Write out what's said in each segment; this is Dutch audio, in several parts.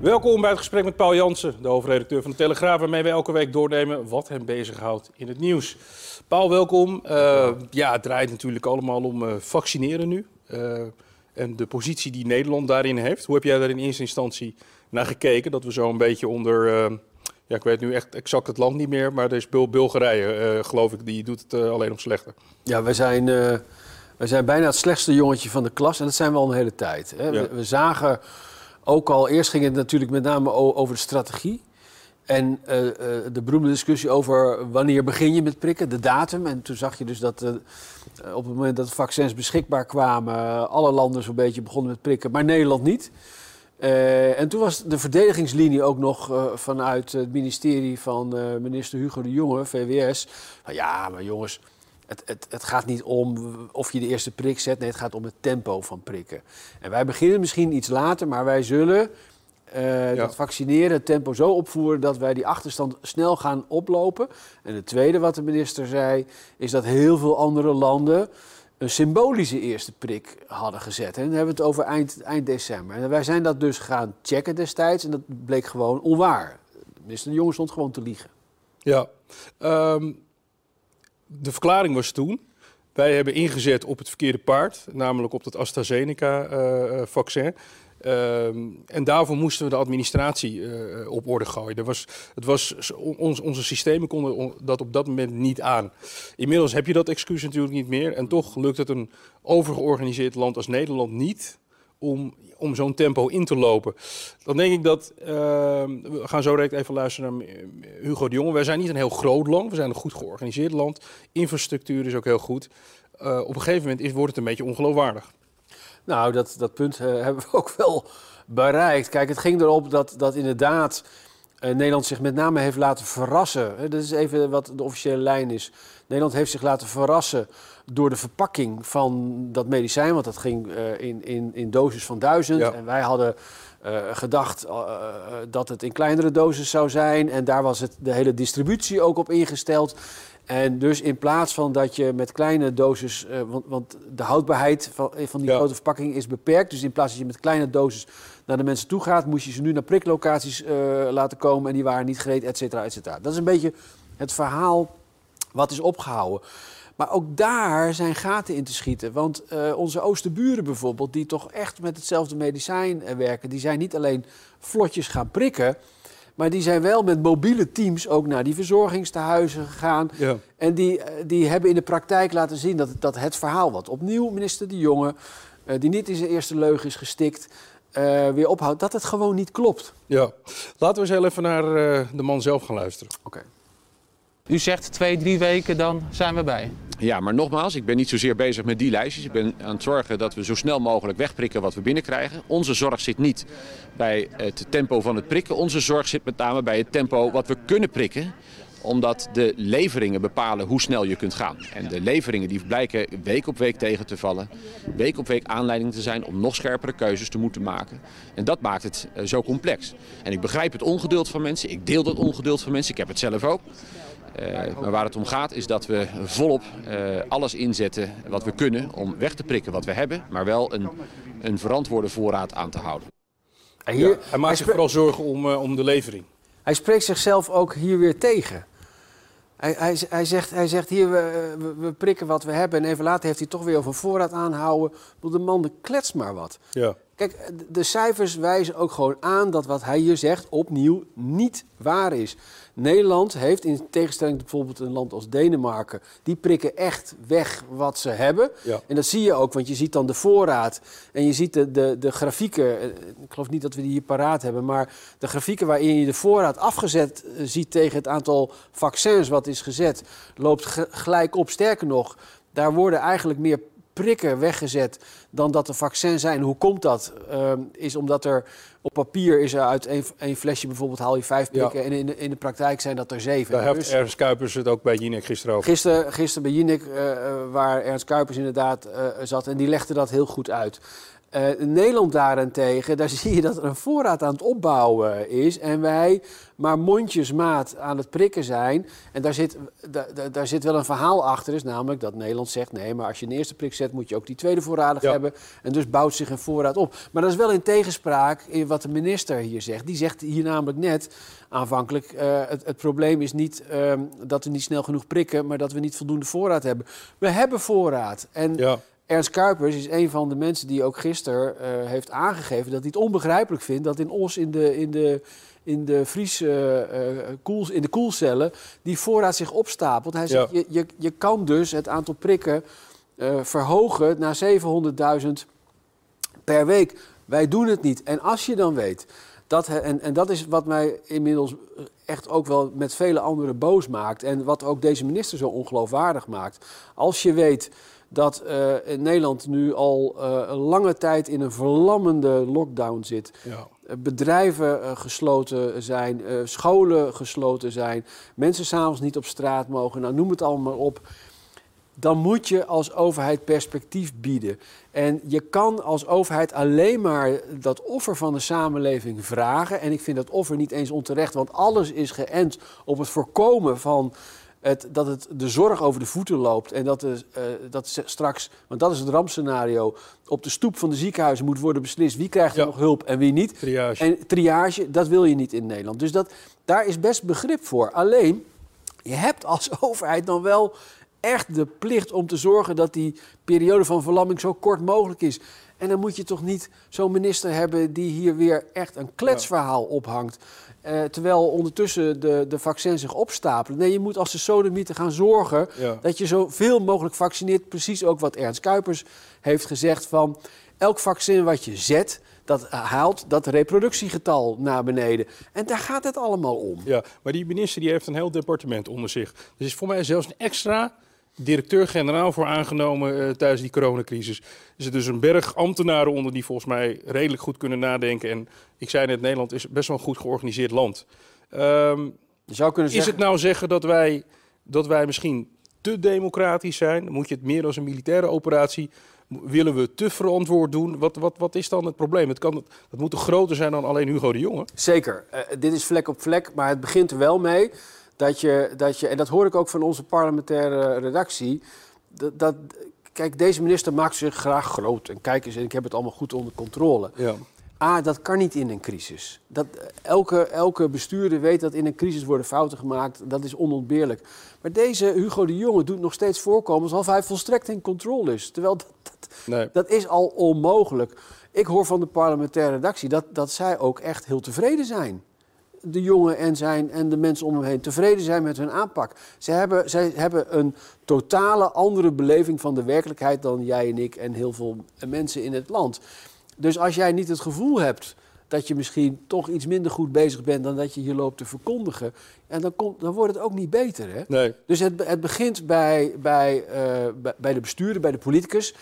Welkom bij het gesprek met Paul Jansen, de hoofdredacteur van de Telegraaf, waarmee we elke week doornemen wat hem bezighoudt in het nieuws. Paul, welkom. Uh, ja, het draait natuurlijk allemaal om uh, vaccineren nu. Uh, en de positie die Nederland daarin heeft. Hoe heb jij daar in eerste instantie naar gekeken? Dat we zo een beetje onder, ja, ik weet nu echt exact het land niet meer, maar er is Bul Bulgarije, geloof ik, die doet het alleen nog slechter. Ja, wij zijn, wij zijn bijna het slechtste jongetje van de klas en dat zijn we al een hele tijd. Hè? Ja. We, we zagen ook al, eerst ging het natuurlijk met name over de strategie. En uh, uh, de beroemde discussie over wanneer begin je met prikken, de datum. En toen zag je dus dat uh, op het moment dat de vaccins beschikbaar kwamen, alle landen zo'n beetje begonnen met prikken, maar Nederland niet. en toen was de verdedigingslinie ook nog vanuit het ministerie van minister Hugo de Jonge, VWS. Ja, maar jongens, het, het, het, gaat niet om of je de eerste prik zet. Nee, het gaat om het tempo van prikken. En wij beginnen misschien iets later, maar wij zullen uh, dat vaccineren, het tempo zo opvoeren dat wij die achterstand snel gaan oplopen. En het tweede wat de minister zei, is dat heel veel andere landen een symbolische eerste prik hadden gezet. En dan hebben we het over eind, eind december. En wij zijn dat dus gaan checken destijds en dat bleek gewoon onwaar. Minister De Jonge stond gewoon te liegen. Ja, um de verklaring was toen, wij hebben ingezet op het verkeerde paard, namelijk op het AstraZeneca-vaccin. Uh, en daarvoor moesten we de administratie uh, op orde gooien. Er was, het was, onze systemen konden dat op dat moment niet aan. Inmiddels heb je dat excuus natuurlijk niet meer. En toch lukt het een overgeorganiseerd land als Nederland niet om, om zo'n tempo in te lopen. Dan denk ik dat, uh, we gaan zo direct even luisteren naar Hugo de Jonge. Wij zijn niet een heel groot land, we zijn een goed georganiseerd land. Infrastructuur is ook heel goed. Uh, op een gegeven moment is, wordt het een beetje ongeloofwaardig. Nou, dat, dat punt uh, hebben we ook wel bereikt. Kijk, het ging erop dat, dat inderdaad Nederland zich met name heeft laten verrassen. Dat is even wat de officiële lijn is. Nederland heeft zich laten verrassen door de verpakking van dat medicijn. Want dat ging uh, in, in, in doses van duizend. Ja. En wij hadden uh, gedacht dat het in kleinere doses zou zijn. En daar was het, de hele distributie ook op ingesteld. En dus in plaats van dat je met kleine doses, uh, want, want, de houdbaarheid van, van die ja. grote verpakking is beperkt. Dus in plaats dat je met kleine doses naar de mensen toe gaat, moest je ze nu naar priklocaties uh, laten komen en die waren niet gereed, et cetera, et cetera. Dat is een beetje het verhaal wat is opgehouden. Maar ook daar zijn gaten in te schieten. Want uh, onze oosterburen bijvoorbeeld, die toch echt met hetzelfde medicijn werken, die zijn niet alleen vlotjes gaan prikken. Maar die zijn wel met mobiele teams ook naar die verzorgingstehuizen gegaan. Ja. En die, die hebben in de praktijk laten zien dat, dat het verhaal wat opnieuw minister De Jonge, uh, die niet in zijn eerste leugen is gestikt, uh, weer ophoudt, dat het gewoon niet klopt. Ja, laten we eens heel even naar uh, de man zelf gaan luisteren. Oké. Okay. U zegt twee, drie weken, dan zijn we bij. Ja, maar nogmaals, ik ben niet zozeer bezig met die lijstjes. Ik ben aan het zorgen dat we zo snel mogelijk wegprikken wat we binnenkrijgen. Onze zorg zit niet bij het tempo van het prikken. Onze zorg zit met name bij het tempo wat we kunnen prikken omdat de leveringen bepalen hoe snel je kunt gaan. En de leveringen die blijken week op week tegen te vallen. Week op week aanleiding te zijn om nog scherpere keuzes te moeten maken. En dat maakt het uh, zo complex. En ik begrijp het ongeduld van mensen. Ik deel dat ongeduld van mensen. Ik heb het zelf ook. Uh, maar waar het om gaat is dat we volop uh, alles inzetten wat we kunnen om weg te prikken wat we hebben. Maar wel een, een verantwoorde voorraad aan te houden. En hier, ja, hij maakt zich vooral zorgen om, uh, om de levering. Hij spreekt zichzelf ook hier weer tegen. Hij, hij, hij, zegt, hij zegt hier, we, we, we, prikken wat we hebben. En even later heeft hij toch weer over voorraad aanhouden. De man klets maar wat. Ja. Kijk, de cijfers wijzen ook gewoon aan dat wat hij hier zegt opnieuw niet waar is. Nederland heeft in tegenstelling tot bijvoorbeeld een land als Denemarken, die prikken echt weg wat ze hebben. Ja. En dat zie je ook, want je ziet dan de voorraad en je ziet de, de, de grafieken. Eh, Ik geloof niet dat we die hier paraat hebben, maar de grafieken waarin je de voorraad afgezet eh, ziet tegen het aantal vaccins wat is gezet, loopt ge- gelijk op. Sterker nog, daar worden eigenlijk meer prikken weggezet dan dat er vaccins zijn. Hoe komt dat? Ehm, is omdat er op papier is er uit één, één flesje bijvoorbeeld haal je vijf Ja. prikken en in de, in de praktijk zijn dat er zeven. Daar heeft Dus- Ernst Kuipers het ook bij Jinek gisteren over. Gisteren, gisteren bij Jinek, eh, eh, waar Ernst Kuipers inderdaad eh, zat, en die legde dat heel goed uit. Eh, Nederland daarentegen, daar zie je dat er een voorraad aan het opbouwen is. En wij maar mondjesmaat aan het prikken zijn. En daar zit, daar, zit wel een verhaal achter, is namelijk dat Nederland zegt... nee, maar als je een eerste prik zet, moet je ook die tweede voorradig Ja. hebben. En dus bouwt zich een voorraad op. Maar dat is wel in tegenspraak in wat de minister hier zegt. Die zegt hier namelijk net aanvankelijk... eh, het, het probleem is niet ehm, dat we niet snel genoeg prikken... maar dat we niet voldoende voorraad hebben. We hebben voorraad. En Ja, Ernst Kuipers is een van de mensen die ook gisteren eh, heeft aangegeven dat hij het onbegrijpelijk vindt dat in Os in de, in de, in de Vries eh, eh, koel, in de koelcellen die voorraad zich opstapelt. Hij zegt, Ja. je, je, je kan dus het aantal prikken verhogen naar 700.000 per week. Wij doen het niet. En als je dan weet dat, en, en dat is wat mij inmiddels echt ook wel met vele anderen boos maakt. En wat ook deze minister zo ongeloofwaardig maakt. Als je weet dat in Nederland nu al eh, een lange tijd in een verlammende lockdown zit. ja. Eh, Bedrijven gesloten zijn, scholen gesloten zijn, mensen s'avonds niet op straat mogen, nou noem het allemaal op. Dan moet je als overheid perspectief bieden. En je kan als overheid alleen maar dat offer van de samenleving vragen. En ik vind dat offer niet eens onterecht, want alles is geënt op het voorkomen van het, dat het de zorg over de voeten loopt. En dat, eh, dat straks, want dat is het rampscenario, op de stoep van de ziekenhuizen moet worden beslist wie krijgt er Ja. nog hulp en wie niet. Triage. En triage, dat wil je niet in Nederland. Dus dat, daar is best begrip voor. Alleen, je hebt als overheid dan wel echt de plicht om te zorgen dat die periode van verlamming zo kort mogelijk is. En dan moet je toch niet zo'n minister hebben die hier weer echt een kletsverhaal ophangt. eh, terwijl ondertussen de, de vaccins zich opstapelen. Nee, je moet als de sodemieten gaan zorgen Ja. dat je zoveel mogelijk vaccineert. Precies ook wat Ernst Kuipers heeft gezegd van... elk vaccin wat je zet, dat haalt dat reproductiegetal naar beneden. En daar gaat het allemaal om. Ja, maar die minister die heeft een heel departement onder zich. Er is voor mij zelfs een extra directeur-generaal voor aangenomen eh, tijdens die coronacrisis. Er zit dus een berg ambtenaren onder die volgens mij redelijk goed kunnen nadenken. En ik zei net, Nederland is best wel een goed georganiseerd land. Ehm, Je zou kunnen is zeggen... het nou zeggen dat wij, dat wij misschien te democratisch zijn? Moet je het meer als een militaire operatie? Willen we te verantwoord doen? Wat, wat, wat is dan het probleem? Het, kan, het moet toch groter zijn dan alleen Hugo de Jonge? Zeker. Eh, dit is vlek op vlek, maar het begint er wel mee dat je, dat je en dat hoor ik ook van onze parlementaire redactie, dat, dat kijk, deze minister maakt zich graag groot en kijk eens, en ik heb het allemaal goed onder controle. Ja. A, dat kan niet in een crisis. Dat, elke, elke bestuurder weet dat in een crisis worden fouten gemaakt. Dat is onontbeerlijk. Maar deze Hugo de Jonge doet nog steeds voorkomen alsof hij volstrekt in controle is. Terwijl dat, dat, Nee. dat is al onmogelijk. Ik hoor van de parlementaire redactie dat, dat zij ook echt heel tevreden zijn. De jongen en, zijn, en de mensen om hem heen tevreden zijn met hun aanpak. Zij hebben, zij hebben een totale andere beleving van de werkelijkheid dan jij en ik en heel veel mensen in het land. Dus als jij niet het gevoel hebt dat je misschien toch iets minder goed bezig bent dan dat je hier loopt te verkondigen, en dan, komt, dan wordt het ook niet beter. Hè? Nee. Dus het, het begint bij, bij, eh, bij- bij de bestuurder, bij de politicus.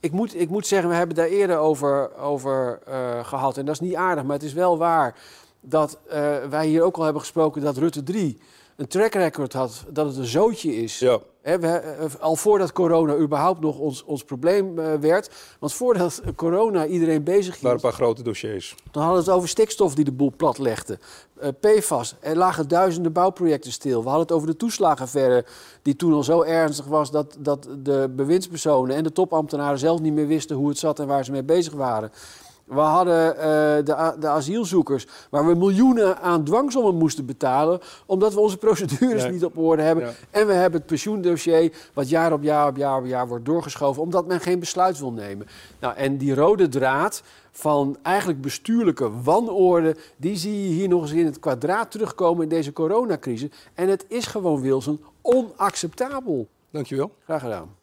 Ik moet, ik moet zeggen, we hebben daar eerder over, over eh, gehad. En dat is niet aardig, maar het is wel waar dat eh, wij hier ook al hebben gesproken dat Rutte 3 een track record had, dat het een zootje is. Ja. We, eh, al voordat corona überhaupt nog ons, ons probleem eh, werd. Want voordat corona iedereen bezig Er waren een paar grote dossiers. dan hadden we het over stikstof die de boel platlegde. Eh PFAS, er lagen duizenden bouwprojecten stil. We hadden het over de toeslagenaffaire, die toen al zo ernstig was... dat, dat de bewindspersonen en de topambtenaren zelf niet meer wisten hoe het zat en waar ze mee bezig waren. We hadden eh, de, de asielzoekers waar we miljoenen aan dwangsommen moesten betalen. omdat we onze procedures niet op orde hebben. Ja. En we hebben het pensioendossier wat jaar op jaar op jaar op jaar wordt doorgeschoven. omdat men geen besluit wil nemen. Nou, en die rode draad van eigenlijk bestuurlijke wanorde. die zie je hier nog eens in het kwadraat terugkomen in deze coronacrisis. En het is gewoon, Wilson, onacceptabel. Dankjewel. Graag gedaan.